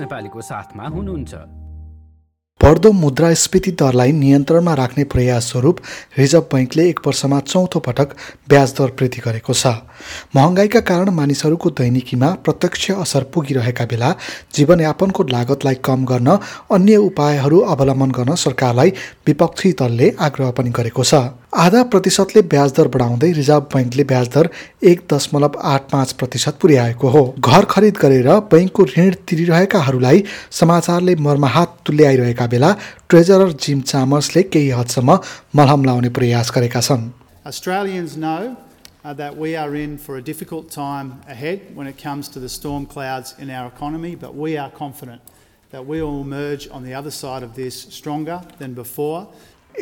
नेपालीको साथमा हुनुहुन्छ। बढ्दो मुद्रास्फीति दरलाई नियन्त्रणमा राख्ने प्रयास स्वरूप रिजर्भ बैङ्कले एक वर्षमा चौथो पटक ब्याज दर वृद्धि गरेको छ। महँगाईका कारण मानिसहरूको दैनिकीमा प्रत्यक्ष असर पुगिरहेका बेला जीवनयापनको लागतलाई कम गर्न अन्य उपायहरू अवलम्बन गर्न सरकारलाई विपक्षी दलले आग्रह पनि गरेको छ। आधा प्रतिशतले ब्याज दर बढाउँदै रिजर्भ बैङ्कले ब्याज दर एक दशमलव आठ पाँच प्रतिशत पुर्याएको हो घर खरिद गरेर बैङ्कको ऋण तिरिरहेकाहरूलाई समाचारले मर्माहात तुल्याइरहेका बेला ट्रेजरर जिम चामर्सले केही हदसम्म मलहम लाउने प्रयास गरेका छन् Australians uh, that we are in for a difficult time ahead when it comes to the storm clouds in our economy, but we are confident that we will emerge on the other side of this stronger than before.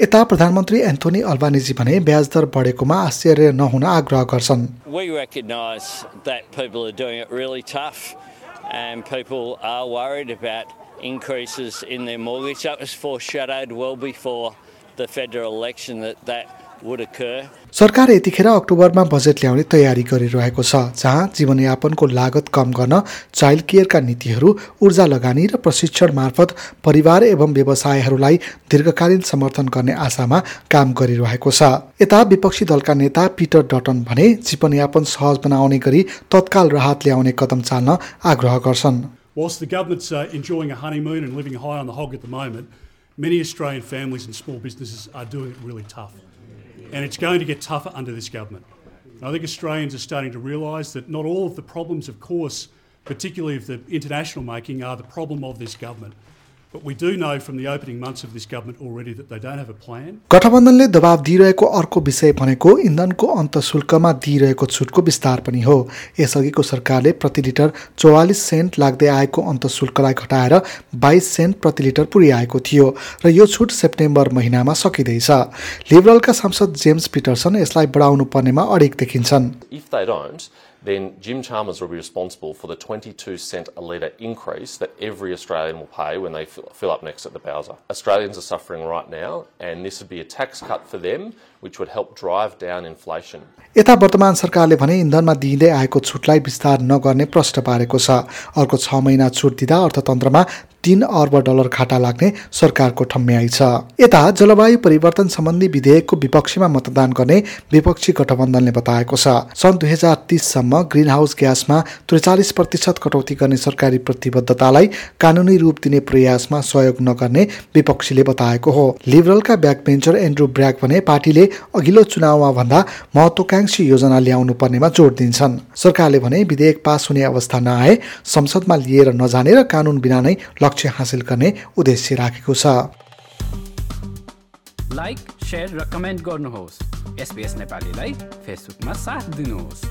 यता प्रधानमन्त्री Anthony अल्बानिजी भने ब्याज दर बढेकोमा आश्चर्य नहुन आग्रह गर्छन् increases in their mortgage. That was foreshadowed well before the federal election that that. सरकार यतिखेर अक्टोबरमा बजेट ल्याउने तयारी गरिरहेको छ जहाँ जीवनयापनको लागत कम गर्न चाइल्ड केयरका नीतिहरू ऊर्जा लगानी र प्रशिक्षण मार्फत परिवार एवं व्यवसायहरूलाई दीर्घकालीन समर्थन गर्ने आशामा काम गरिरहेको छ। यता विपक्षी दलका नेता पिटर डटन भने जीवनयापन सहज बनाउने गरी तत्काल राहत ल्याउने कदम चाल्न आग्रह गर्छन्। Whilst the government's uh, enjoying a honeymoon and living high on the hog at the moment, many Australian families and small businesses are doing it really tough. And it's going to get tougher under this government. And I think Australians are starting to realise that not all of the problems, of course, particularly of the international making, are the problem of this government. But we do know from the opening months of this government already that they don't have a plan. गठबन्धनले दबाव दिइरहेको अर्को विषय भनेको इन्धनको अन्त शुल्कमा दिइरहेको छुटको विस्तार पनि हो। यसअघिको सरकारले प्रति लिटर चौवालिस सेन्ट लाग्दै आएको अन्त शुल्कलाई घटाएर बाइस सेन्ट प्रति लिटर पुर्याएको थियो र यो छुट सेप्टेम्बर महिनामा सकिँदैछ। लिबरलका सांसद जेम्स पिटरसन यसलाई बढाउनु पर्नेमा अडिक देखिन्छन्। If they don't, then Jim Chalmers will be responsible for the 22 cent a litre increase that every Australian will pay when they fill, up next at the Bowser. Australians are suffering right now, and this would be a tax cut for them, which would help drive down inflation. यता वर्तमान सरकारले भने इन्धनमा दिइँदै आएको छुटलाई विस्तार नगर्ने प्रश्न पारेको छ अर्को छ महिना छुट दिँदा अर्थतन्त्रमा तीन अर्ब डलर घाटा लाग्ने सरकारको ठम्म्याइ छ। यता जलवायु परिवर्तन सम्बन्धी विधेयकको विपक्षीमा मतदान गर्ने विपक्षी गठबन्धनले बताएको छ। सन् दुई हजार तिससम्म ग्रिन हाउस ग्यासमा त्रिचालिस प्रतिशत कटौती गर्ने सरकारी प्रतिबद्धतालाई कानुनी रूप दिने प्रयासमा सहयोग नगर्ने विपक्षीले बताएको हो। लिबरलका ब्याक बेन्चर एन्ड्रु ब्र्याक भने पार्टीले अघिल्लो चुनावमा भन्दा महत्वाकांक्षी योजना ल्याउनु पर्नेमा जोड दिन्छन्। सरकारले भने विधेयक पास हुने अवस्था नआए संसदमा लिएर नजाने र कानुन बिना नै लक्ष्य हासिल गर्ने उद्देश्य राखेको छ। लाइक र कमेन्ट गर्नुहोस्। नेपालीलाई फेसबुकमा साथ दिनुहोस्।